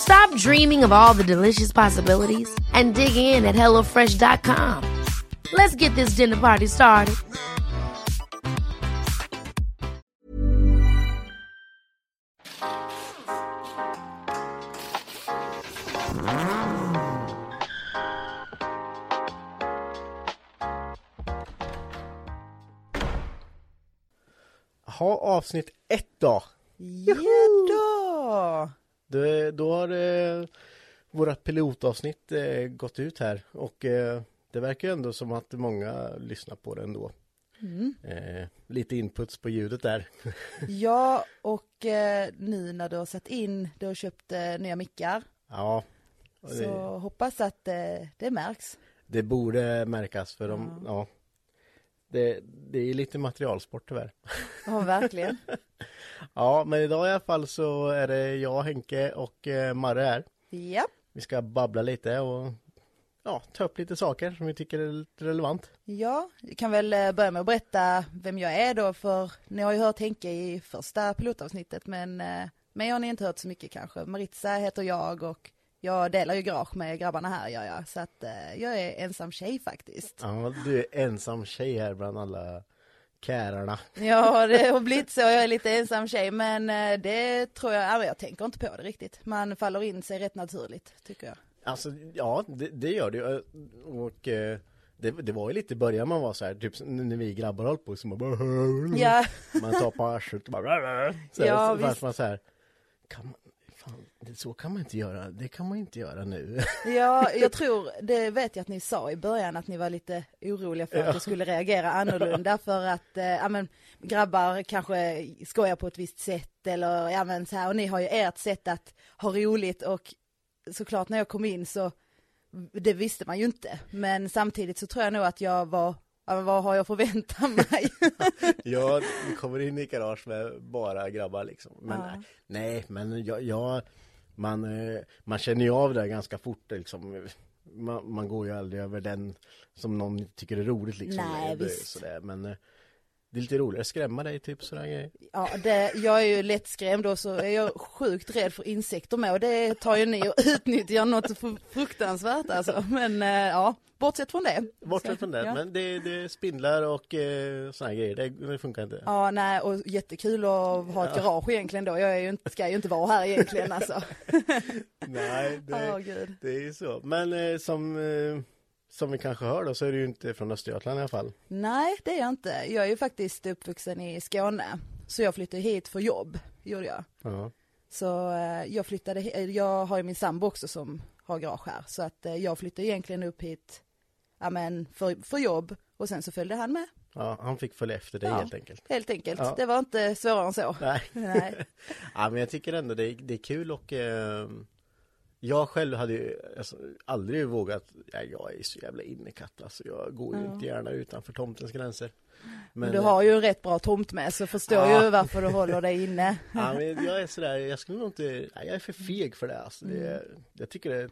Stop dreaming of all the delicious possibilities and dig in at HelloFresh.com. Let's get this dinner party started. Ha avsnitt ett då. Ja då! Det, då har eh, våra pilotavsnitt eh, gått ut här och eh, det verkar ju ändå som att många lyssnar på det ändå. Mm. Eh, lite inputs på ljudet där. Ja, och eh, nu när du har satt in, du har köpt eh, nya mickar, ja, och så det, hoppas att eh, det märks. det borde märkas för de, ja. Det, det är lite materialsport tyvärr. Ja, verkligen. Ja, men idag i alla fall så är det jag, Henke och eh, Marre här. Ja, Vi ska babbla lite och ja, ta upp lite saker som vi tycker är lite relevant. ja, jag kan väl eh, börja med att berätta vem jag är då, för ni har ju hört Henke i första pilotavsnittet, men eh, mig har ni inte hört så mycket kanske. Maritza heter jag och jag delar ju garage med grabbarna här gör jag, så att eh, jag är ensam tjej faktiskt. Ja, du är ensam tjej här bland alla kärarna. Ja, det har blivit så. Jag är lite ensam tjej, men eh, det tror jag, ja, jag tänker inte på det riktigt. Man faller in sig rätt naturligt, tycker jag. Alltså, ja, det, det gör det ju. Och eh, det, det var ju lite i början man var så här, typ när vi grabbar höll på så man bara Ja, Man tar på arslet och bara så, Ja, så, visst. man så här kan man, fan, Så kan man inte göra, det kan man inte göra nu. ja, jag tror, det vet jag att ni sa i början, att ni var lite oroliga för att jag skulle reagera annorlunda för att, eh, ja men grabbar kanske skojar på ett visst sätt eller ja men så här, och ni har ju ert sätt att ha roligt och såklart när jag kom in så, det visste man ju inte, men samtidigt så tror jag nog att jag var, ja vad har jag förväntat mig? Ja, vi kommer in i garage med bara grabbar liksom. Men Ja. nej, men jag, jag man, eh, man känner ju av det ganska fort liksom. Man, man går ju aldrig över den som någon tycker är roligt liksom. Nej, Det visst. Sådär. Men eh, det är lite roligare att skrämma dig typ sådär grejer. Ja, det, jag är ju lättskrämd och så är jag sjukt rädd för insekter med och det tar ju ni och utnyttjar något fr- fruktansvärt alltså. Men eh, ja, bortsett från det. Bortsett Så, från det, ja. men det, det är spindlar och eh, sådana grejer, det, det funkar inte. Ja, nej, och jättekul att ha ett garage egentligen då. Jag är ju inte, ska ju inte vara här egentligen alltså. Nej, det, gud. det är ju så. Men eh, som, eh, som vi kanske hör då så är du ju inte från Östergötland i alla fall. Nej, det är jag inte. Jag är ju faktiskt uppvuxen i Skåne. Så jag flyttade hit för jobb, gjorde jag. Ja. Så eh, jag flyttade, he- jag har ju min sambo också som har garage här. Så att eh, jag flyttade egentligen upp hit, ja men för, för jobb. Och sen så följde han med, ja, han fick följa efter dig Ja. helt enkelt. helt enkelt. Ja. Det var inte svårare än så. Nej. Nej. ja, men jag tycker ändå det är, det är kul och eh, jag själv hade ju alltså, aldrig vågat, ja, jag är så jävla innekatt alltså, jag går ju Ja. inte gärna utanför tomtens gränser. Men du har ju en rätt bra tomt med så förstår Ja. ju varför du håller dig inne. Ja, men jag är sådär, jag skulle nog inte, nej, jag är för feg för det alltså. det Mm. Jag tycker det,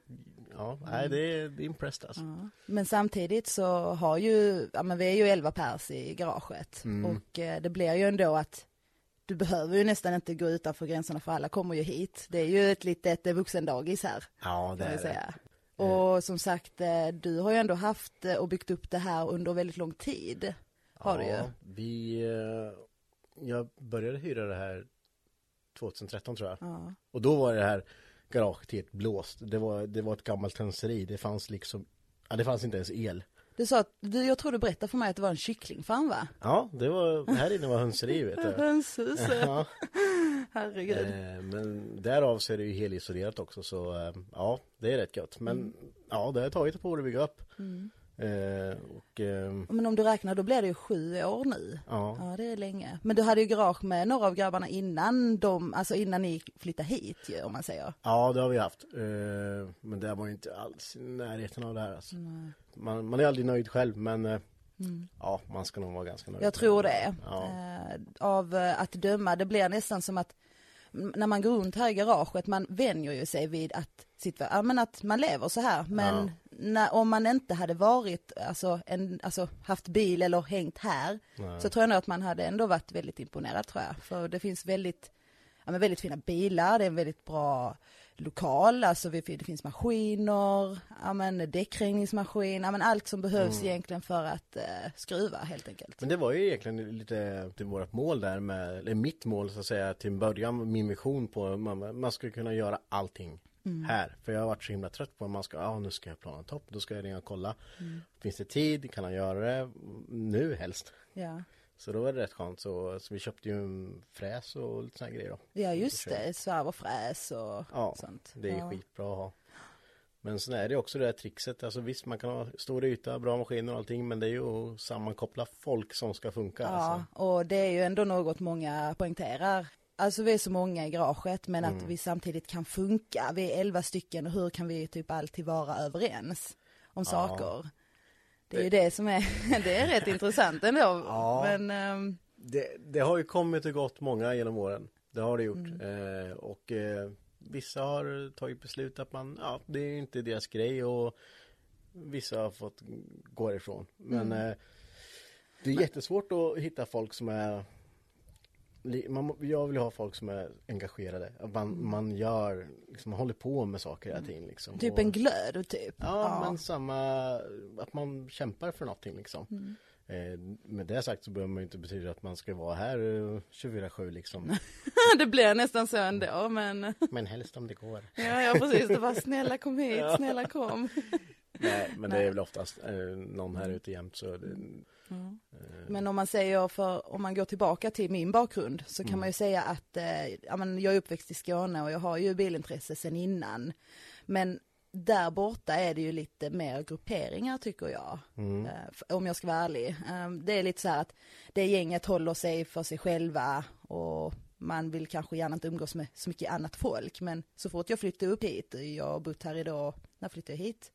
ja, nej det är, det är impressed alltså. Ja. Men samtidigt så har ju, ja men vi är ju 11 pers i garaget Mm. och eh, det blir ju ändå att du behöver ju nästan inte gå utanför gränserna för alla kommer ju hit. Det är ju ett litet eh, vuxendagis här Ja, det är det. säga. Och som sagt, eh, du har ju ändå haft eh, och byggt upp det här under väldigt lång tid. Har du ju. Ja, vi, jag började hyra det här 2013 tror jag. Ja. Och då var det här garaget helt blåst. Det var, det var ett gammalt hönseri. Det fanns liksom, ja det fanns inte ens el. Du sa att, du, jag tror du berättade för mig att det var en kycklingfarm va? Ja, det var, här inne var hönseri vet du. Hönshus, Ja, herregud. eh, men därav så är det ju helisolerat också så eh, ja, det är rätt gött. Men ja, det har tagit ett par år att bygga upp. Eh, och eh, Men om du räknar då blir det ju sju år nu. ja, Ja det är länge. Men du hade ju garage med några av grabbarna innan de, alltså innan ni flyttade hit ju om man säger. ja det har vi haft. Eh, men det var ju inte alls i närheten av det här alltså. Man, man är aldrig nöjd själv men eh, ja, man ska nog vara ganska nöjd. Jag tror det. Ja. Eh, av eh, att döma, det blir nästan som att när man går runt här i garaget, man vänjer ju sig vid att, sitta, ja, men att man lever så här. Men Ja. När, om man inte hade varit, alltså, en, alltså haft bil eller hängt här, Nej. så tror jag nog att man hade ändå varit väldigt imponerad tror jag. För det finns väldigt, ja, men väldigt fina bilar, det är en väldigt bra lokal, alltså vi- det finns maskiner, ja men däckreningsmaskin, ja men allt som behövs egentligen för att eh, skruva helt enkelt. Men det var ju egentligen lite till vårt mål där med, eller mitt mål så att säga till en början, min vision på man, man ska kunna göra allting här. För jag har varit så himla trött på att man ska, ja nu ska jag plana topp, då ska jag ringa och kolla. Finns det tid, kan han göra det nu helst? Ja. Så då var det rätt skönt så, så vi köpte ju en fräs och lite sådana grejer då. Ja just det, svarv och fräs och Ja, sånt. det är ja. skitbra att ha. Men sen är det också det här trixet, alltså visst man kan ha stor yta, bra maskiner och allting men det är ju att sammankoppla folk som ska funka. Ja, Alltså. och det är ju ändå något många poängterar. Alltså vi är så många i garaget men Mm. att vi samtidigt kan funka. Vi är elva stycken och hur kan vi typ alltid vara överens om saker? Det är ju det som är, det är rätt intressant ändå. Ja. Men ehm, Det, det har ju kommit och gått många genom åren. Det har det gjort. Mm. Eh, och eh, vissa har tagit beslut att man, ja, det är inte deras grej och vissa har fått gå ifrån. Men Mm. eh, det är jättesvårt att hitta folk som är man, jag vill ha folk som är engagerade. Man, man gör, liksom, man håller på med saker hela tiden. Liksom. Mm. typ Och- en glöd typ. Ja, men samma, att man kämpar för någonting liksom. Mm. Eh, med det sagt så behöver man ju inte betyda att man ska vara här eh, 24-7 liksom. det blir nästan så ändå men Men helst om det går. ja, ja precis, det var snälla kom hit, snälla kom. Nej, men det är väl oftast eh, någon här ute jämt så det, Men om man säger för, om man går tillbaka till min bakgrund så kan man ju säga att eh, ja, men jag är uppväxt i Skåne och jag har ju bilintresse sedan innan. Men där borta är det ju lite mer grupperingar tycker jag. Eh, f- om jag ska vara ärlig. Eh, det är lite så här att det gänget håller sig för sig själva och man vill kanske gärna inte umgås med så mycket annat folk. Men så fort jag flyttade upp hit, jag har bott här idag, när flyttade jag hit?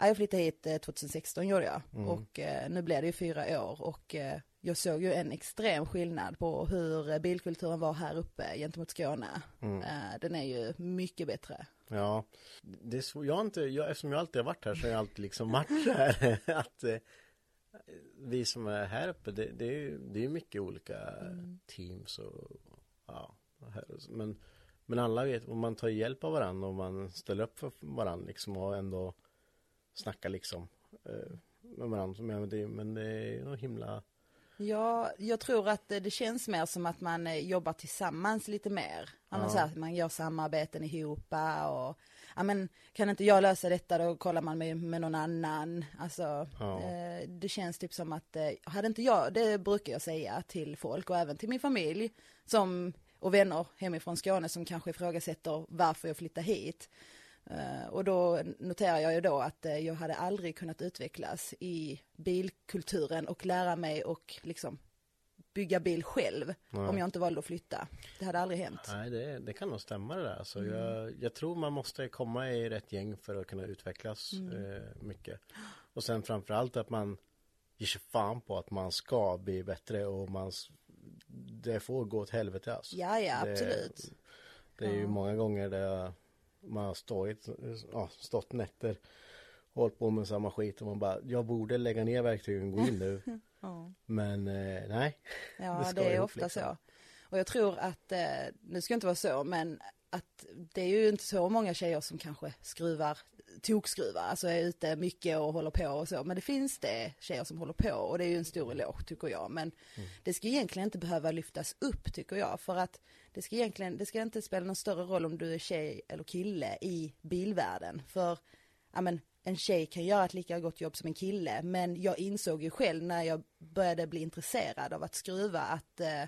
Ja, jag flyttade hit eh, 2016 gjorde jag och eh, nu blev det ju fyra år och eh, jag såg ju en extrem skillnad på hur eh, bilkulturen var här uppe gentemot Skåne. Eh, den är ju mycket bättre. ja. Det är så, jag har inte, jag, eftersom jag alltid har varit här så har jag alltid liksom varit här att eh, vi som är här uppe det, det är ju det är mycket olika teams och ja. Men, men alla vet, om man tar hjälp av varandra och man ställer upp för varandra liksom och ändå snackar liksom eh, med varandra. Men det, men det är ju himla Ja, jag tror att det känns mer som att man eh, jobbar tillsammans lite mer. Ja. men så här, man gör samarbeten ihop och ja, men kan inte jag lösa detta då kollar man med, med någon annan. Alltså, Ja. eh, det känns typ som att, eh, hade inte jag, det brukar jag säga till folk och även till min familj som, och vänner hemifrån Skåne som kanske ifrågasätter varför jag flyttar hit. Eh, och då noterar jag ju då att eh, jag hade aldrig kunnat utvecklas i bilkulturen och lära mig och liksom bygga bil själv om jag inte valde att flytta. Det hade aldrig hänt. Nej, det, det kan nog stämma det där. Alltså, Mm. jag, jag tror man måste komma i rätt gäng för att kunna utvecklas Mm. eh, mycket. Och sen framförallt att man ger sig fan på att man ska bli bättre och man det får gå åt helvete alltså. Ja, ja, Det- absolut. Det är ju många gånger där jag man har stått, ja, stått nätter hållit på med samma skit och man bara jag borde lägga ner verktygen och gå in nu. Ja, Men eh, nej. ja Det det är ofta liksom. så. Och jag tror att, eh, nu ska det inte vara så, men att det är ju inte så många tjejer som kanske skruvar, tokskruvar, alltså är ute mycket och håller på och så. Men det finns det tjejer som håller på och det är ju en stor eloge tycker jag. Men Mm. det ska egentligen inte behöva lyftas upp tycker jag. För att det ska egentligen, det ska inte spela någon större roll om du är tjej eller kille i bilvärlden. För, ja men, en tjej kan göra ett lika gott jobb som en kille. Men jag insåg ju själv när jag började bli intresserad av att skruva att eh,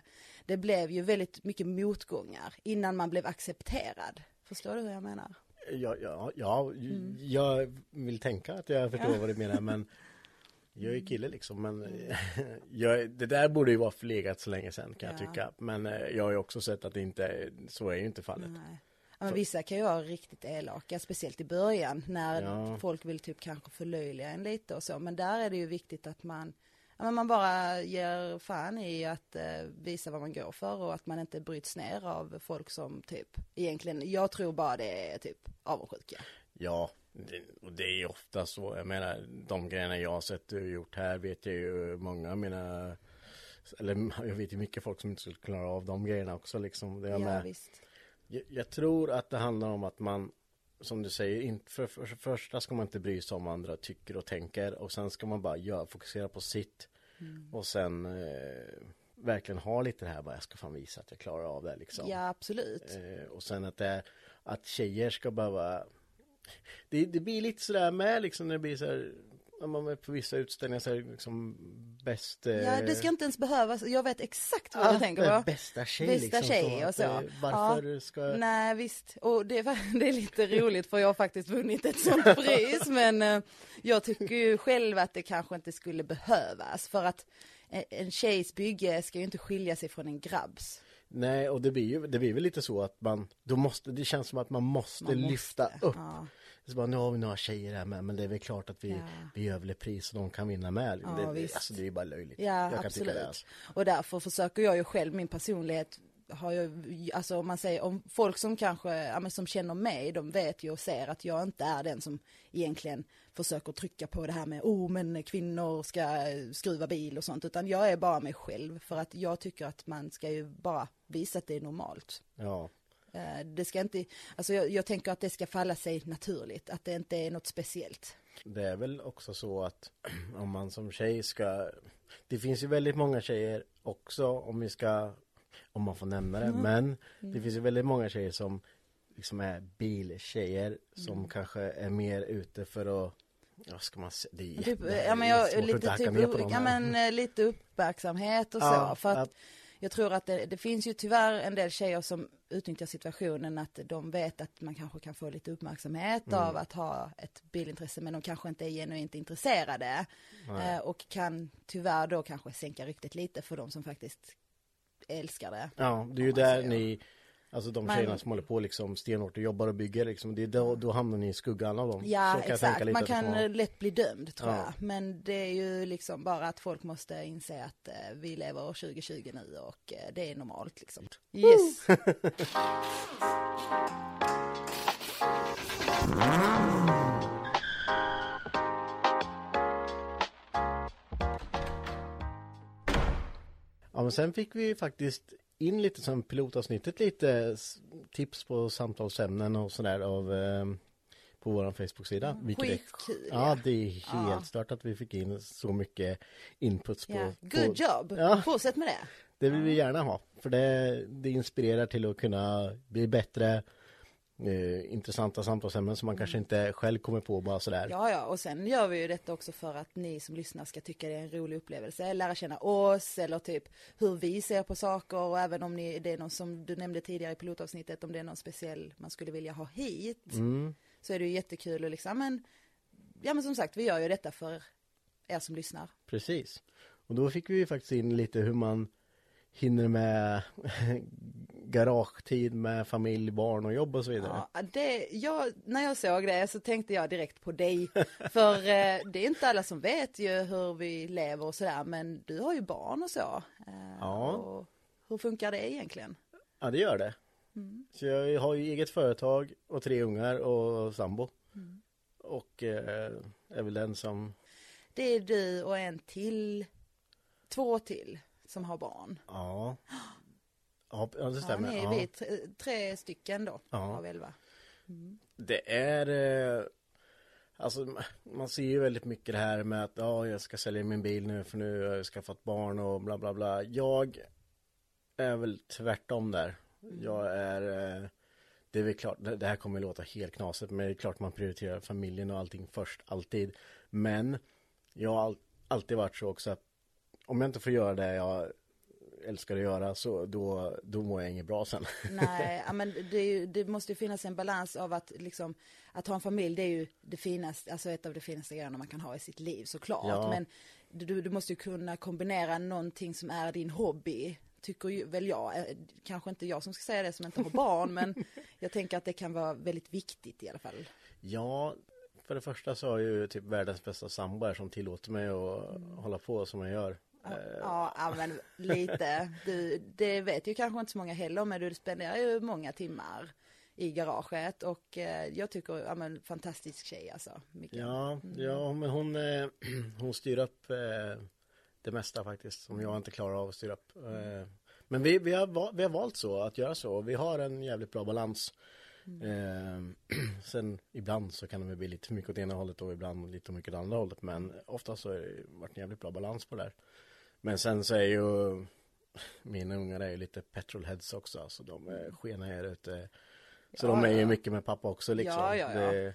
det blev ju väldigt mycket motgångar innan man blev accepterad. Förstår du hur jag menar? Ja, ja, ja Mm. jag vill tänka att jag förstår vad du menar men jag är kille liksom men Mm. jag, det där borde ju vara förlegat så länge sedan kan jag Ja. tycka. Men eh, jag har ju också sett att det inte, så är ju inte fallet. Nej. Ja, men vissa kan ju vara riktigt elaka, speciellt i början när Ja. folk vill typ kanske förlöjliga en lite och så. Men där är det ju viktigt att man, ja, men man bara ger fan i att eh, visa vad man går för och att man inte bryts ner av folk som typ egentligen, jag tror bara det är typ avundsjuka. Ja, det, och det är ju ofta så. Jag menar, de grejerna jag har sett och gjort här vet jag ju många av mina eller jag vet ju mycket folk som inte skulle klara av de grejerna också liksom. Det är Ja, med. visst. Jag, jag tror att det handlar om att man som du säger, inte, för, för, för första ska man inte bry sig om vad andra tycker och tänker och sen ska man bara göra, fokusera på sitt Mm. och sen eh, verkligen ha lite det här bara jag ska fan visa att jag klarar av det liksom. Ja, absolut. Eh, och sen att det är, att tjejer ska behöva det, det blir lite sådär med liksom när det blir så här när man är på vissa utställningar så är det liksom bäst eh, Ja, det ska inte ens behövas. Jag vet exakt vad ah, du tänker det är på. Bästa tjej Bästa liksom, tjej och så. eh, Varför ska Nej visst, och det, är- det är lite roligt för jag har faktiskt vunnit ett sånt pris men eh, jag tycker ju själv att det kanske inte skulle behövas för att eh, en tjejs bygge ska ju inte skilja sig från en grabbs. Nej, och det blir ju, det blir väl lite så att man, då måste, det känns som att man måste, Man måste, lyfta upp. ja. Så bara, nu har vi några tjejer här med, men det är väl klart att vi, Ja. vi gör väl ett pris och de kan vinna med. Ja, det, visst. alltså det är ju bara löjligt. Ja, Jag absolut. alltså. Och därför försöker jag ju själv, min personlighet har ju, alltså om man säger, om folk som kanske, ja, men som känner mig, de vet ju och ser att jag inte är den som egentligen försöker trycka på det här med, oh men kvinnor ska skruva bil och sånt, utan jag är bara mig själv för att jag tycker att man ska ju bara visa att det är normalt. Ja, Eh, Det ska inte, alltså jag, jag tänker att det ska falla sig naturligt, att det inte är något speciellt. det är väl också så att om man som tjej ska, det finns ju väldigt många tjejer också om vi ska, om man får nämna det, Mm. men det finns ju väldigt många tjejer som liksom är biltjejer som Mm. kanske är mer ute för att vad ska man säga? Det är, Typ, jätte- är ja men jag, lite typ, ja men eh, lite uppmärksamhet och Ja, så. För att att- jag tror att det, det finns ju tyvärr en del tjejer som utnyttjar situationen att de vet att man kanske kan få lite uppmärksamhet Mm. av att ha ett bilintresse men de kanske inte är genuint intresserade. Eh, och kan tyvärr då kanske sänka ryktet lite för de som faktiskt älskar det. Ja, det är ju man där ni Alltså de Man- tjejerna som håller på liksom stenhårt och jobbar och bygger liksom, det är då, då hamnar ni i skuggan av dem. Ja exakt, man kan eh, lätt bli dömd tror Ja. jag. Men det är ju liksom bara att folk måste inse att eh, vi lever 2020 nu och eh, det är normalt liksom. Yes. Ja men sen fick vi faktiskt in lite som pilotavsnittet lite tips på samtalsämnen och sådär av eh, på vår Facebook-sida. vilket Skitkul. Ja det är helt Ja. stört att vi fick in så mycket inputs på, på Good job. Ja. Fortsätt med det. Det vill vi gärna ha. För det, det inspirerar till att kunna bli bättre eh, intressanta samtalsämnen som man kanske inte själv kommer på bara sådär. Ja, ja, och sen gör vi ju detta också för att ni som lyssnar ska tycka det är en rolig upplevelse, lära känna oss eller typ hur vi ser på saker och även om ni, det är någon som du nämnde tidigare i pilotavsnittet, om det är någon speciell man skulle vilja ha hit, Mm. så är det ju jättekul och liksom, men, ja men som sagt, vi gör ju detta för er som lyssnar. Precis. Och då fick vi ju faktiskt in lite hur man hinner med garagetid med familj, barn och jobb och så vidare. Ja, det, jag, när jag såg det så tänkte jag direkt på dig. För eh, det är inte alla som vet ju hur vi lever och sådär, men du har ju barn och så. Eh, Ja. Och hur funkar det egentligen? Ja, det gör det. Så jag har ju eget företag och tre ungar och sambo. Och eh, är väl den som, Det är du och en till, två till som har barn. ja. Ja, ja det Ja, stämmer. ni är Ja. vi tre, tre stycken då Ja. av elva. Det är eh, Alltså man ser ju väldigt mycket det här med att ja, jag ska sälja min bil nu för nu har jag skaffat barn och bla bla bla. Jag är väl tvärtom där. Jag är eh, Det är väl klart, det här kommer att låta helt knasigt men det är klart man prioriterar familjen och allting först, alltid. Men jag har all, alltid varit så också att om jag inte får göra det jag älskar att göra så då, då mår jag inget bra sen. Nej, men det, ju, det måste ju finnas en balans av att liksom att ha en familj det är ju det finaste, alltså ett av de finaste grejerna man kan ha i sitt liv såklart. Ja. Men du, du måste ju kunna kombinera någonting som är din hobby, tycker ju, väl jag. Eh, Kanske inte jag som ska säga det som inte har barn, men jag tänker att det kan vara väldigt viktigt i alla fall. Ja, för det första så har jag ju typ världens bästa sambo som tillåter mig att hålla på som jag gör. Eh, Ja, ja men lite. Du, det vet ju kanske inte så många heller, men du spenderar ju många timmar i garaget och eh, jag tycker, ja men fantastisk tjej alltså. Mikael. Ja, ja men hon, eh, hon styr upp det mesta faktiskt som jag inte klarar av att styra upp. Men vi, vi, har, vi har valt så att göra så. Vi har en jävligt bra balans. Eh, sen ibland så kan det bli lite för mycket åt ena hållet och ibland lite för mycket åt andra hållet. Men oftast så har det varit en jävligt bra balans på det där. Men sen så är ju mina ungar är ju lite petrolheads också. Så de är skena här ute. Så Ja, de är ju ja. mycket med pappa också liksom. Ja, ja, ja. Det,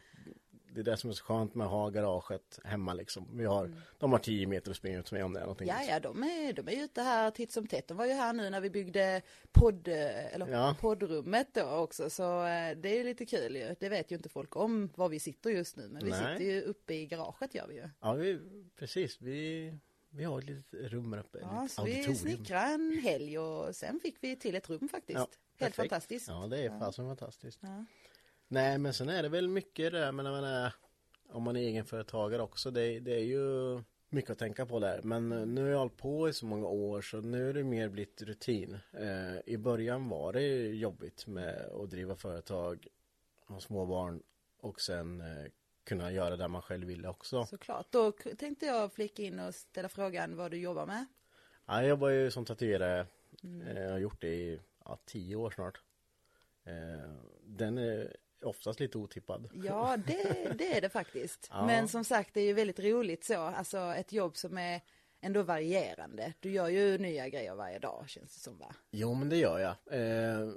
det är det som är så skönt med att ha garaget hemma liksom. Vi har, de har 10 meter att springa ut med om det är någonting. Ja, ja, de är, de är ju ute här titt som tätt. De var ju här nu när vi byggde podd, eller Ja. poddrummet då också, så eh, det är ju lite kul ju. Det vet ju inte folk om var vi sitter just nu, men vi Nej. sitter ju uppe i garaget gör vi ju. Ja, vi, precis. Vi, vi har ett litet rum här uppe. Ja, så vi snickrade en helg och sen fick vi till ett rum faktiskt. Ja, Helt fantastiskt. Ja, det är fasen fantastiskt. Ja. Nej, men sen är det väl mycket det där med när man är, om man är egenföretagare också. Det, det är ju mycket att tänka på där. Men eh, nu har jag hållit på i så många år så nu är det mer blivit rutin. Eh, I början var det jobbigt med att driva företag, ha små barn och sen eh, kunna göra det man själv ville också. Såklart. Då tänkte jag flika in och ställa frågan vad du jobbar med. Ja, jag jobbar ju som tatuerare. Eh, Jag har gjort det i ja, tio år snart. Eh, Den är oftast lite otippad. Ja, det, det är det faktiskt. Ja. Men som sagt, det är ju väldigt roligt så. Alltså ett jobb som är ändå varierande. Du gör ju nya grejer varje dag känns det som va? Jo, men det gör jag. Eh,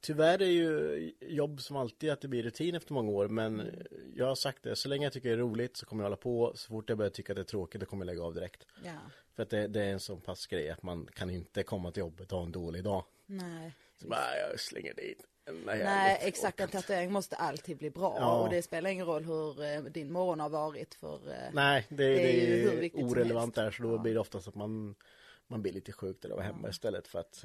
tyvärr är ju jobb som alltid att det blir rutin efter många år. Men jag har sagt det, så länge jag tycker det är roligt så kommer jag hålla på. Så fort jag börjar tycka att det är tråkigt då kommer jag lägga av direkt. Ja. För att det, det är en sån pass grej att man kan inte komma till jobbet och ha en dålig dag. Nej. Så bara, jag slänger dit. Nej, Nej, exakt. En tatuering måste alltid bli bra. Ja. Och det spelar ingen roll hur eh, din morgon har varit för... eh, Nej, det, det är ju hur orelevant där så då Ja. blir det oftast att man man blir lite sjuk där och hemma istället för att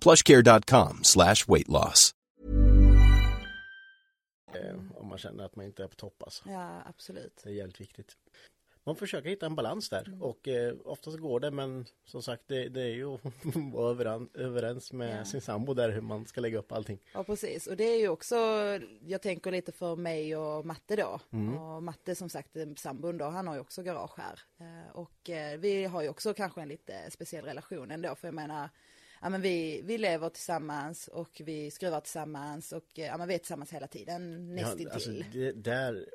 plushcare.com slash weight loss. eh, om man känner att man inte är på topp alltså. Ja, absolut. Det är jävligt viktigt. Man försöker hitta en balans där och eh, oftast går det men som sagt det, det är ju att vara överens med Ja. sin sambo där hur man ska lägga upp allting. Ja, precis. Och det är ju också, jag tänker lite för mig och Matte då. Och Matte som sagt, sambon då, han har ju också garage här. Eh, Och eh, vi har ju också kanske en lite speciell relation ändå, för jag menar, ja men vi, vi lever tillsammans och vi skruvar tillsammans och ja men vi är tillsammans hela tiden, nästintill. Ja, alltså, det, där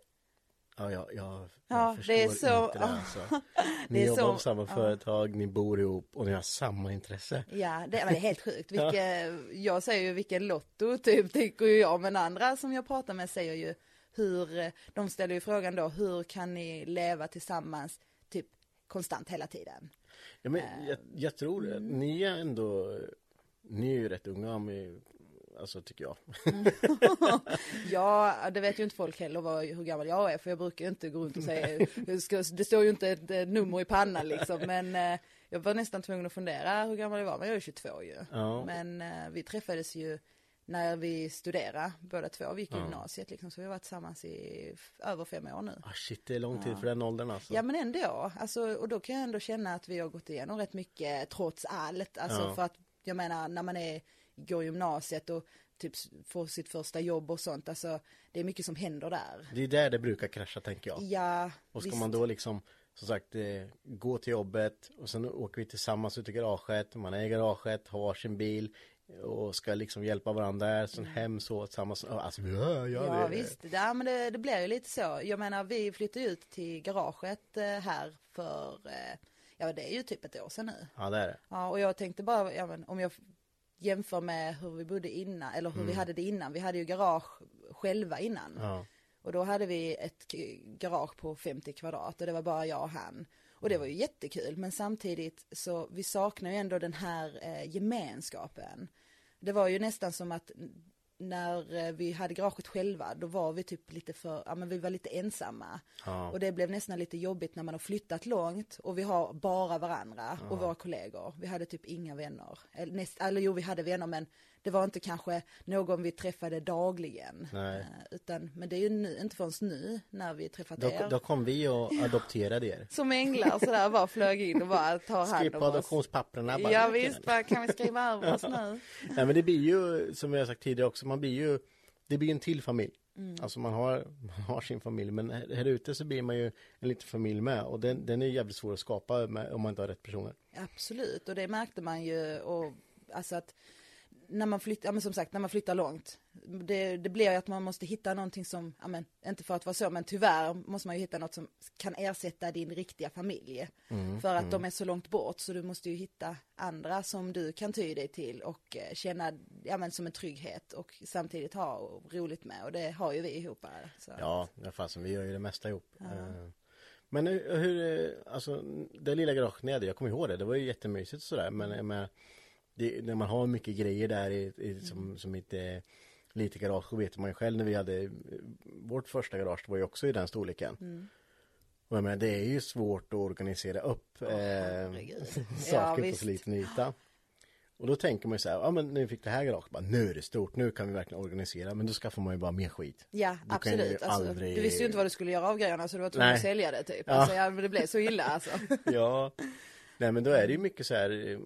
Ja, ja, ja, Ja, jag det är förstår så- inte det alltså. Ni Det är jobbar så- på samma ja. företag, ni bor ihop och ni har samma intresse. Ja, det, men det är helt sjukt. Vilke, jag säger ju vilken lotto typ, tycker ju jag. Men andra som jag pratar med säger ju hur, eh, de ställer ju frågan då, hur kan ni leva tillsammans konstant hela tiden? Ja, men jag, jag tror Mm. att ni är ändå, ni är ju rätt unga med, alltså tycker jag. Ja, det vet ju inte folk heller vad, hur gammal jag är, för jag brukar ju inte gå runt och säga, det står ju inte ett eh, nummer i pannan liksom, men eh, jag var nästan tvungen att fundera hur gammal jag var, men jag är 22 ju. Ja. Men eh, vi träffades ju när vi studerade, båda två, vi gick i gymnasiet liksom, så vi har varit tillsammans i över fem år nu. Ah, shit, det är lång tid för den åldern alltså. Ja men ändå, alltså, och då kan jag ändå känna att vi har gått igenom rätt mycket trots allt. Alltså Ja. för att jag menar när man är, går gymnasiet och typ får sitt första jobb och sånt, alltså det är mycket som händer där. Det är där det brukar krascha tänker jag. Ja, Och ska visst. man då liksom som sagt eh, gå till jobbet och sen åker vi tillsammans ut i garaget. Man är i garaget, har varsin bil och ska liksom hjälpa varandra där. Sen hem så tillsammans. Alltså, ja, ja, Mm. Ja det, visst, ja, men det, det blir ju lite så. Jag menar vi flyttade ut till garaget eh, här för, eh, ja det är ju typ ett år sedan nu. Ja, det är det. Ja, och jag tänkte bara, ja, men om jag jämför med hur vi bodde innan, eller hur vi hade det innan. Vi hade ju garage själva innan. Mm. Ja. Och då hade vi ett garage på 50 kvadrat och det var bara jag och han. Och det var ju jättekul, men samtidigt så vi saknar ju ändå den här eh, gemenskapen. Det var ju nästan som att när eh, vi hade garaget själva, då var vi typ lite för, ja men vi var lite ensamma. Ja. Och det blev nästan lite jobbigt när man har flyttat långt och vi har bara varandra och våra kollegor. Vi hade typ inga vänner. Eller, näst, eller jo, vi hade vänner men det var inte kanske någon vi träffade dagligen. Nej. Eh, Utan, men det är ju nu, inte förrän nu när vi träffat Då, er. då kom vi och adopterade er. Som änglar sådär bara flög in och bara tar hand om på oss. adoptionspapperna. bara, Ja visst, bara, kan vi skriva över oss nu? Nej men det blir ju, som jag sagt tidigare också, man blir ju, det blir en till familj. Mm. Alltså man har, man har sin familj, men här, här ute så blir man ju en liten familj med. Och den, den är jävligt svår att skapa med, om man inte har rätt personer. Absolut, och det märkte man ju och alltså att när man flyttar, ja men som sagt när man flyttar långt, det, det blir ju att man måste hitta någonting som, ja men inte för att vara så, men tyvärr måste man ju hitta något som kan ersätta din riktiga familj. för att de är så långt bort så du måste ju hitta andra som du kan ty dig till och eh, känna, ja men som en trygghet och samtidigt ha roligt med och det har ju vi ihop här. Så. Ja, ja fasen, vi gör ju det mesta ihop. Eh, Men hur, hur, eh, alltså det lilla garaget nere, jag kommer ihåg det, det var ju jättemysigt sådär. Men jag menar, det, när man har mycket grejer där i, i, som, som inte lite garage, så vet man ju själv när vi hade vårt första garage var ju också i den storleken. Och jag menar, det är ju svårt att organisera upp eh, herregud. Ja, saker på så liten yta. Och då tänker man ju så här, ja men nu fick det här garaget, bara, nu är det stort, nu kan vi verkligen organisera. Men då skaffar man ju bara mer skit. Ja, Du absolut. Alltså, aldrig- Du visste ju inte vad du skulle göra av grejerna så du var tvungen att sälja det typ. Ja. Alltså, ja, men det blev så illa alltså. Ja, nej men då är det ju mycket så här,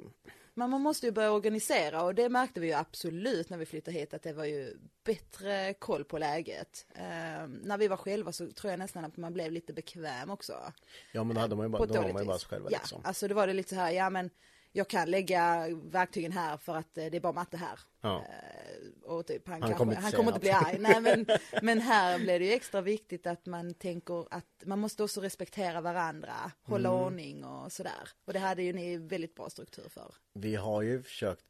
Men man måste ju börja organisera och det märkte vi ju absolut när vi flyttade hit att det var ju bättre koll på läget. Eh, när vi var själva så tror jag nästan att man blev lite bekväm också. ja men då hade man ju bara, då dåligt man ju bara sig själva Ja, liksom. alltså det var det lite så här, ja men jag kan lägga verktygen här för att eh, det är bara matte här. Ja. Eh, och typ, han, Han kanske, kommer han kommer inte bli arg. Nej, men, men här blir det ju extra viktigt att man tänker att man måste också respektera varandra, hålla Mm. ordning och sådär. Och det hade ju ni väldigt bra struktur för. Vi har ju försökt,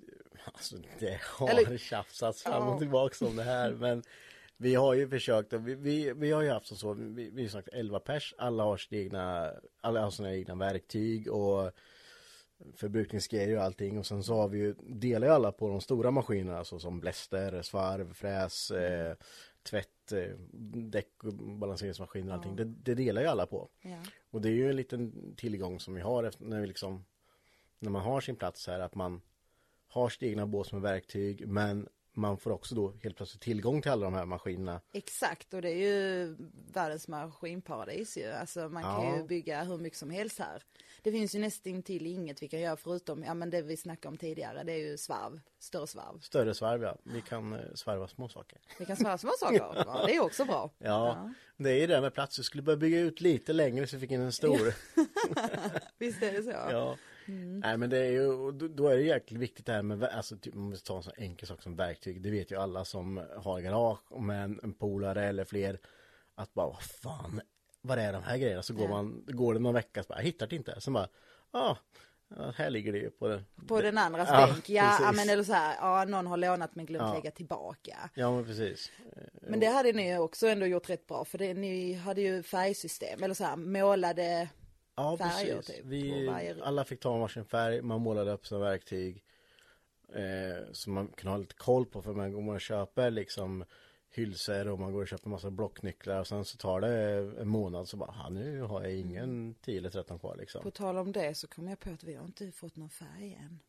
alltså det har Eller- tjafsats fram och Ja. tillbaka om det här men vi har ju försökt, vi, vi, vi har ju haft som så, vi, vi har sagt 11 pers, alla har sina egna, alla har sina egna verktyg och förbrukningsgrejer och allting och sen så har vi ju, delar ju alla på de stora maskinerna alltså som bläster, svarv, fräs, eh, tvätt, eh, däck och balanseringsmaskiner och allting. Det, det delar ju alla på. Ja. Och det är ju en liten tillgång som vi har efter, när vi liksom när man har sin plats här att man har sitt egna bås med verktyg men man får också då helt plötsligt tillgång till alla de här maskinerna. Exakt, och det är ju världens maskinparadis ju. Alltså man kan Ja. ju bygga hur mycket som helst här. Det finns ju nästan till inget vi kan göra förutom, ja men det vi snackade om tidigare, det är ju svarv, större svarv. Större svarv ja, vi kan eh, svarva små saker. Vi kan svarva små saker, ja, det är också bra. Ja, det är ju det där med plats, vi skulle börja bygga ut lite längre så vi fick in en stor. Visst är det så? Ja, Nej men det är ju, då, då är det jäkligt viktigt det här med, alltså typ, om vi tar en sån enkel sak som verktyg. Det vet ju alla som har garage med en, en polare eller fler. Att bara, vad fan, vad är de här grejerna? Så går man, går det någon vecka så bara, jag hittar det inte. Sen bara, ah, ja, här ligger det ju på den. På den andras Ja, bänk, ja, ja men eller så här, ja någon har lånat men glömt Ja. lägga tillbaka. Ja men precis. Men det hade ni ju också ändå gjort rätt bra för det, ni hade ju färgsystem eller så här målade Ja färger precis. typ Vi, varje- alla fick ta varsin färg, man målade upp sina verktyg. Eh, så man kunde ha lite koll på för man går och köper liksom hylsor och man går och köper massa blocknycklar och sen så tar det en månad så bara, "Ha, nu har jag ingen 10 eller 13 kvar liksom. På tal om det så kom jag på att vi har inte fått någon färg än.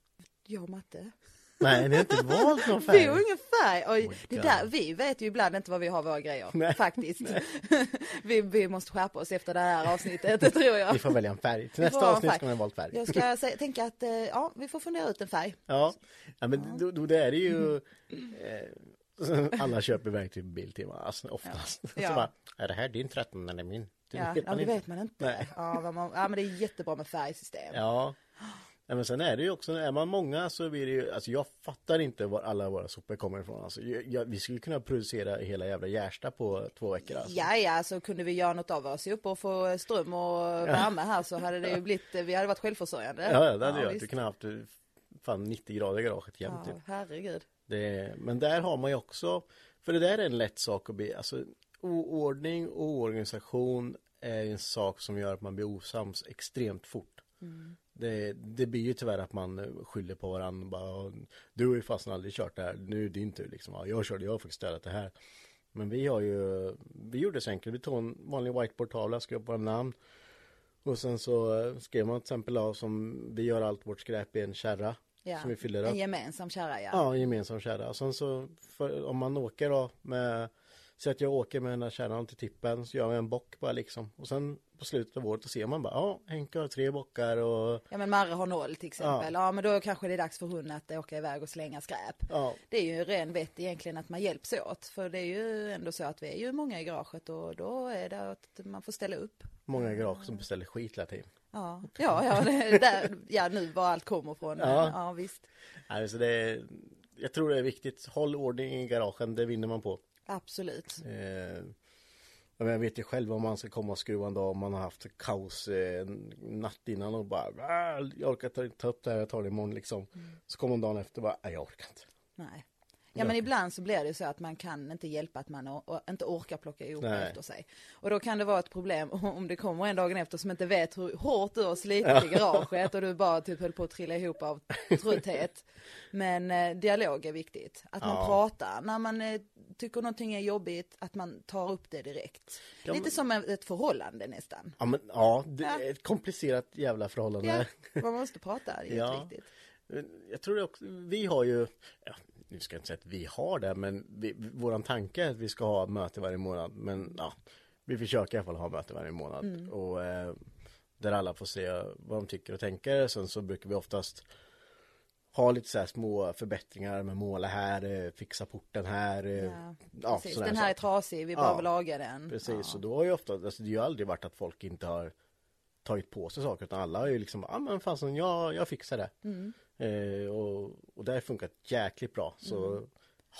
Jag och Matte. Nej, ni har inte valt någon färg. Vi har ingen färg. Och Oh det där, vi vet ju ibland inte vad vi har våra grejer. Nej. Faktiskt. vi, vi måste skärpa oss efter det här avsnittet, det tror jag. Ni får välja en färg. Till Vi nästa avsnitt ska ni ha valt färg. Jag ska säga, tänka att eh, ja, vi får fundera ut en färg. Ja, ja men då, då det är det ju eh, Alla köper verktyg på Biltema, alltså oftast. Ja. Så bara, är det här din 13 eller min? Det Ja, vet ja man det vet man inte. Nej. Ja, man, ja, men det är jättebra med färgsystem. Ja. Ja, men sen är det ju också, är man många så blir det ju, alltså jag fattar inte var alla våra sopor kommer ifrån. Alltså, jag, jag, vi skulle kunna producera hela jävla Gärsta på två veckor alltså. Ja, ja, så kunde vi göra något av oss upp och få ström och värme här så hade det ju blivit, vi hade varit självförsörjande. Ja, ja, det hade jag. visst. Du kunde haft eh, fan 90 grader i garaget jämt Ja, typ. herregud. Det, men där har man ju också, för det där är en lätt sak att bli, alltså oordning och oorganisation är en sak som gör att man blir osams extremt fort. Det, det blir ju tyvärr att man skyller på varandra bara, du har ju fastän aldrig kört det här, nu är det din tur liksom, ja, jag körde, jag fick ställa det här. Men vi har ju, vi gjorde det så enkelt, vi tog en vanlig whiteboardtavla, skrev på våra namn och sen så skrev man till exempel av som vi gör allt vårt skräp i en kärra Ja. som vi fyller En upp. gemensam kärra, ja. Ja, en gemensam kärra. Och sen så för, om man åker då med Så att jag åker med den här kärran till tippen så gör jag en bock bara liksom. Och sen på slutet av året då ser man bara ja Henke har tre bockar och Ja men Marre har noll till exempel. Ja. men då kanske det är dags för hon att åka iväg och slänga skräp. ja Det är ju ren vett egentligen att man hjälps åt. För det är ju ändå så att vi är ju många i garaget och då är det att man får ställa upp. många garage som beställer skit hela tiden. Ja, ja, ja, det är där, ja nu var allt kommer från. Men, Ja. ja. visst. Nej, så det är, jag tror det är viktigt. Håll ordning i garagen, det vinner man på. Absolut. Eh, men jag vet ju själv om man ska komma och skruva en dag om man har haft kaos eh, natt innan och bara "Ah, jag orkar ta, ta upp det här, jag tar det imorgon liksom. Så kommer man dagen efter och bara "Nej, jag orkar inte. Nej. Ja men ibland så blir det så att man kan inte hjälpa att man or- inte orkar plocka ihop Nej. efter sig. Och då kan det vara ett problem om det kommer en dagen efter som inte vet hur hårt du har slitit i garaget och du bara typ höll på att trilla ihop av trötthet. Men eh, dialog är viktigt. Att man Ja. pratar när man eh, tycker någonting är jobbigt, att man tar upp det direkt. Ja, Lite men- som ett förhållande nästan. Ja men ja, det är ett komplicerat jävla förhållande. Ja, man måste prata, det är Ja. jätteviktigt. Jag tror det också, vi har ju, ja, nu ska jag inte säga att vi har det, men vi, våran tanke är att vi ska ha möte varje månad. Men ja, vi försöker i alla fall ha möte varje månad. Mm. Och eh, där alla får se vad de tycker och tänker. Sen så brukar vi oftast ha lite så här små förbättringar med måla här, eh, fixa porten här. eh, Ja, ja, Precis. Den här är trasig, vi Ja. behöver laga den. Precis, Ja. och då har ju ofta, alltså det har ju aldrig varit att folk inte har tagit på sig saker utan alla har ju liksom, ja ah, men fasen jag, jag fixar det. Mm. Eh, och, och det har funkat jäkligt bra. Så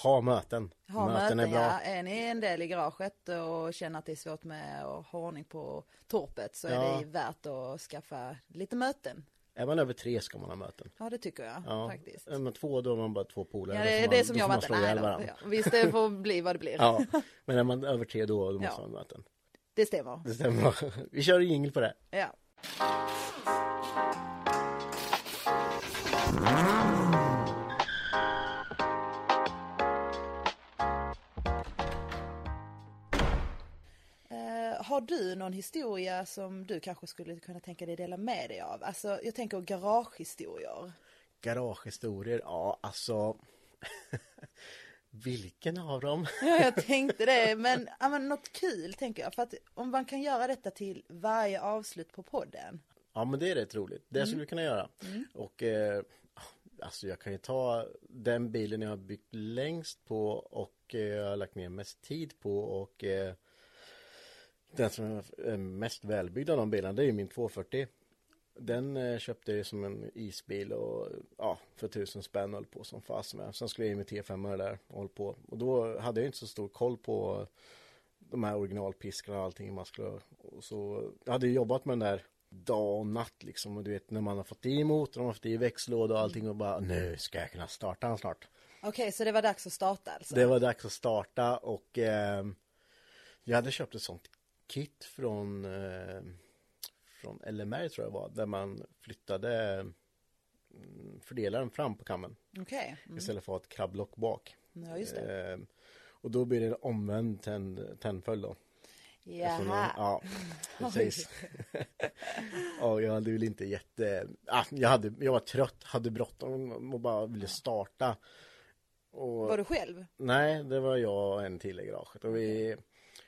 ha möten. Mm. Ha möten, möten, är bra. ja. Är ni en del i garaget och känner att det är svårt med att ha ordning på torpet så är Ja. det värt att skaffa lite möten. Är man över tre ska man ha möten. Ja det tycker jag Ja. faktiskt. Är man två då är man bara två polare. Ja det är man- det som då jag man slå Nej, då, ja. Visst det får bli vad det blir. Ja, men är man över tre då, då måste Ja. man ha möten. Det stämmer. Det stämmer. Vi kör en jingel på det. Ja. Eh, har du någon historia som du kanske skulle kunna tänka dig dela med dig av? Alltså jag tänker garagehistorier. Garagehistorier, ja alltså. Vilken av dem? Ja, jag tänkte det, men, ja, men något kul tänker jag. För att om man kan göra detta till varje avslut på podden. Ja men det är rätt roligt. Det Mm. skulle vi kunna göra. Och eh, alltså jag kan ju ta den bilen jag har byggt längst på och eh, jag har lagt ner mest tid på och eh, den som är mest välbyggd av de bilarna det är ju min 240. Den eh, köpte jag som en isbil och ja, för tusen spänn höll på som fas med. Sen skulle jag in med T5 där och höll på. Och då hade jag inte så stor koll på de här originalpiskarna och allting man skulle och så jag hade jobbat med den där dag och natt liksom och du vet när man har fått i motorn, man har fått i växellåda och allting och bara nu ska jag kunna starta den snart. Okej, så det var dags att starta alltså? Det var dags att starta och eh, jag hade köpt ett sånt kit från eh, från LMR tror jag var där man flyttade mm, fördelaren fram på kammen Okej. Mm. istället för att ha ett krabblock bak. Ja, just det. Eh, och då blir det omvänd tänd, tändföljd då. Jaha. Ja, precis. ja, jag hade väl inte jätte... Ah, jag, hade, jag var trött, hade bråttom och bara ville starta. Och... Var du själv? Nej, det var jag och en till i garaget. Och vi,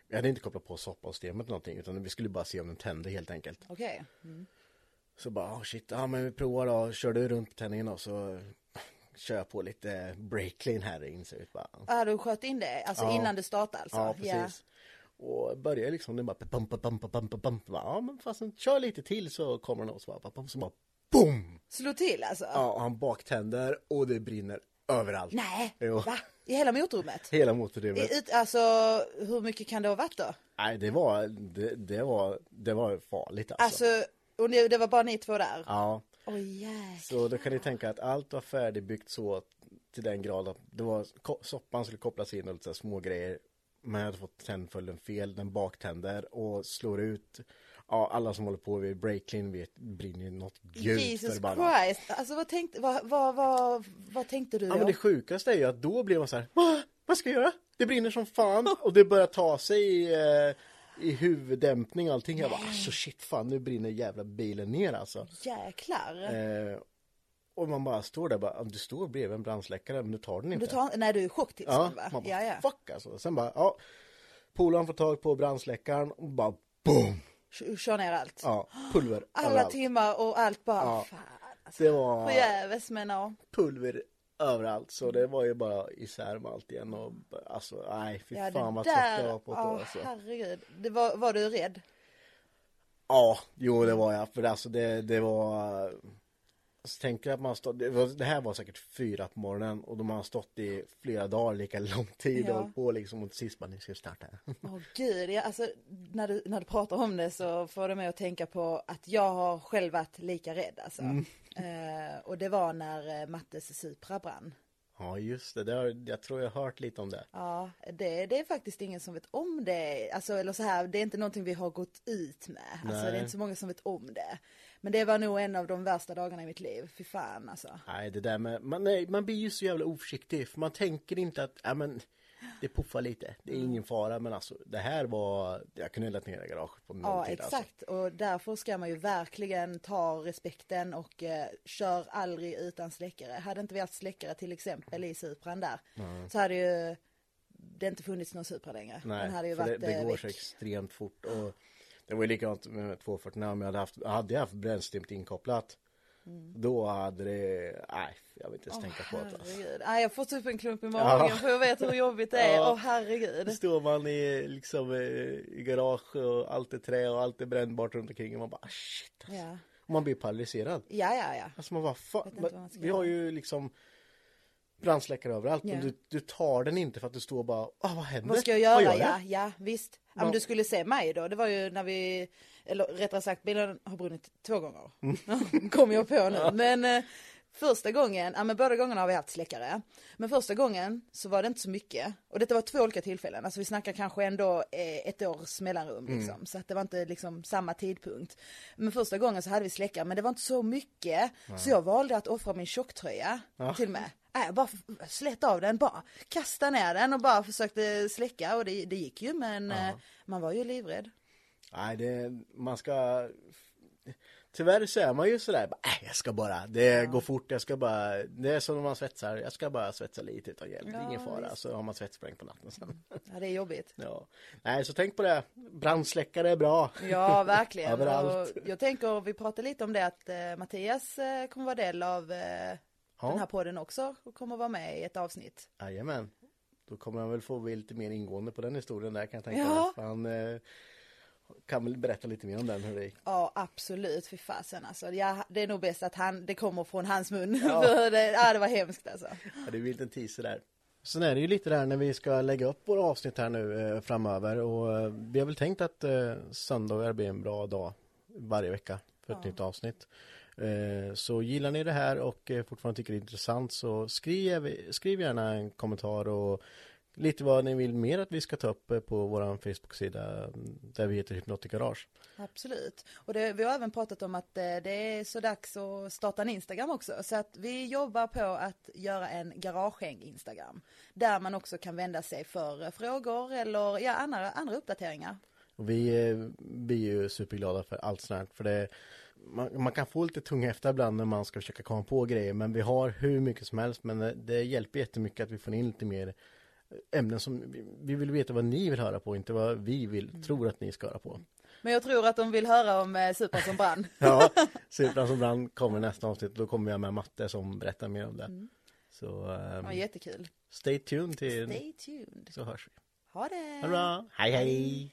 vi hade inte kopplat på soppasystemet eller någonting utan vi skulle bara se om den tände helt enkelt. Okej. Mm. Så bara, oh shit, ja men vi provar då. Körde runt på tändningen och så kör jag på lite break clean här in. Så vi bara, Ah, du sköt in det, alltså Ja. innan du startade alltså? Ja, precis. Och börjar liksom, den bara pumpa, pumpa, pumpa, pumpa. Ja, men fast kör lite till så kommer den och så bara, så bara BOOM! Slå till alltså? Ja, och han baktänder och det brinner överallt. Nej, Jo. va? I hela motorrummet? Hela motorrummet. I, ut, alltså, hur mycket kan det ha varit då? Nej, det var, det, det var, det var farligt alltså. Alltså, och det, det var bara ni två där? Ja, jäklar. så då kan ni tänka att allt var färdigbyggt så till den grad att det var, soppan skulle kopplas in och lite så små grejer. Men jag hade fått tändföljden fel, den baktänder och slår ut Ja, alla som håller på vid break clean vet brinner ju något gult Jesus. Christ, alltså vad tänkte, vad, vad, vad, vad tänkte du Ja då? men det sjukaste är ju att då blir man så här, "Va? vad ska jag göra? Det brinner som fan och det börjar ta sig i, eh, i huvuddämpning och allting. Jag bara, alltså shit fan nu brinner jävla bilen ner alltså. Jäklar. Eh, och man bara står där bara, du står bredvid en brandsläckare men du tar den inte. du tar, nej du är i ja, chocktillstånd va? man bara, ja, ja. fuck alltså. Sen bara, ja, polaren får tag på brandsläckaren och bara boom! Kör- ner allt. Ja, pulver Alla överallt. timmar och allt bara, Ja. fan alltså. Det var Förgäves men ja. pulver överallt så det var ju bara isär med allt igen och alltså nej fy Ja, fan vad det trött jag var på ja år alltså. herregud. Det var, var du rädd? Ja, jo det var jag för alltså det, det var så tänker att man stått, det, var, det här var säkert fyra på morgonen och de har stått i flera dagar lika lång tid Ja. och hållit på liksom och till sist bara, nu ska starta. Åh gud, ja, alltså när du, när du pratar om det så får det mig att tänka på att jag har själv varit lika rädd alltså. Mm. Eh, och det var när eh, Mattes Supra brann. Ja just det, det har, jag tror jag har hört lite om det. Ja, det, det är faktiskt ingen som vet om det. Alltså, eller så här, det är inte någonting vi har gått ut med. Alltså, det är Nej. inte så många som vet om det. Men det var nog en av de värsta dagarna i mitt liv. Fy fan alltså. Nej det där med, man, nej, man blir ju så jävla oförsiktig för man tänker inte att, ja men det puffar lite, det är Mm. ingen fara men alltså det här var, jag kunde lägga ner i garaget på Ja, nolltid alltså. exakt. Och därför ska man ju verkligen ta respekten och eh, kör aldrig utan släckare. Hade inte vi haft släckare till exempel i Supran där så hade ju det inte funnits någon Supra längre. Nej, Den hade ju varit det, det eh, går så extremt fort och det var ju likadant med 240 om jag hade haft, hade jag haft bränslemt inkopplat då hade det, nej jag vill inte ens tänka på det alltså. Nej, jag får typ en klump i magen för jag vet hur jobbigt det är. Åh Ja. herregud. Står man i, liksom, eh, i garage och allt är trä och allt är brännbart runt omkring och man bara ah, shit alltså. Ja, Och man blir paralyserad. ja, ja. ja. Alltså man bara fan, man vi har ju liksom brandsläckare överallt Ja. men du, du tar den inte för att du står bara, ah, vad händer? Vad ska jag göra? gör ja, ja, visst. Ja, men Ja. du skulle se mig då. Det var ju när vi, eller rättare sagt bilen har brunnit två gånger. Mm. Kom jag på nu. Men eh, första gången, ja men båda gångerna har vi haft släckare. Men första gången så var det inte så mycket. Och detta var två olika tillfällen. Alltså vi snackar kanske ändå eh, ett års mellanrum Mm. liksom. Så att det var inte liksom samma tidpunkt. Men första gången så hade vi släckare, men det var inte så mycket. Så jag valde att offra min tjocktröja till och med. Nej, jag bara slet av den, bara kasta ner den och bara försökte släcka och det, det gick ju men eh, man var ju livrädd. Nej, det, man ska... Tyvärr så är man ju sådär, bara, äh, jag ska bara, det går fort, jag ska bara, det är som när man svetsar, jag ska bara svetsa lite utan hjälp, är ingen Ja, fara, visst. så har man svettspräng på natten sen. Ja det är jobbigt. Ja. Nej, så tänk på det, brandsläckare är bra. Ja verkligen. Överallt. Och jag tänker, vi pratade lite om det att eh, Mattias eh, kommer vara del av eh, Ja. den här podden också och kommer vara med i ett avsnitt. Jajamän. Då kommer han väl få bli lite mer ingående på den historien där kan jag tänka Ja. mig. Han eh, kan väl berätta lite mer om den hur det gick. Ja absolut, fy fasen alltså. Ja, det är nog bäst att han, det kommer från hans mun. Ja. För det, ja, det var hemskt alltså. Ja, det är en liten teaser där. Sen är det ju lite där när vi ska lägga upp våra avsnitt här nu eh, framöver och eh, vi har väl tänkt att eh, söndagar blir en bra dag varje vecka för ett ja. nytt avsnitt. Eh, så gillar ni det här och eh, fortfarande tycker det är intressant så skriv, skriv gärna en kommentar och lite vad ni vill mer att vi ska ta upp på vår Facebook-sida där vi heter Hypnotic Garage. Absolut. Och det, vi har även pratat om att det är så dags att starta en Instagram också. Så att vi jobbar på att göra en garagehäng Instagram. Där man också kan vända sig för frågor eller ja, andra, andra uppdateringar. Och vi blir ju superglada för allt sånt här, för det man, man, kan få lite tunga efter ibland när man ska försöka komma på grejer men vi har hur mycket som helst men det, det hjälper jättemycket att vi får in lite mer ämnen som vi vill veta vad ni vill höra på, inte vad vi vill, mm. tror att ni ska höra på. Men jag tror att de vill höra om eh, Supern som brann. ja, Supern som brann kommer nästa avsnitt. Då kommer jag med Matte som berättar mer om det. Mm. Så, um, ja, jättekul. Stay tuned till Stay tuned. Så hörs vi. Ha det! Ha det bra! Hej hej!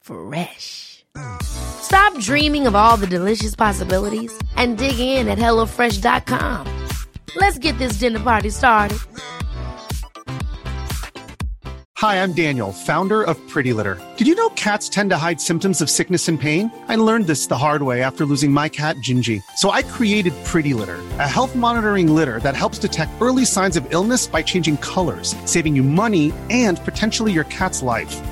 Fresh. Stop dreaming of all the delicious possibilities and dig in at HelloFresh.com. Let's get this dinner party started. Hi, I'm Daniel, founder of Pretty Litter. Did you know cats tend to hide symptoms of sickness and pain? I learned this the hard way after losing my cat, Gingy. So I created Pretty Litter, a health monitoring litter that helps detect early signs of illness by changing colors, saving you money and potentially your cat's life.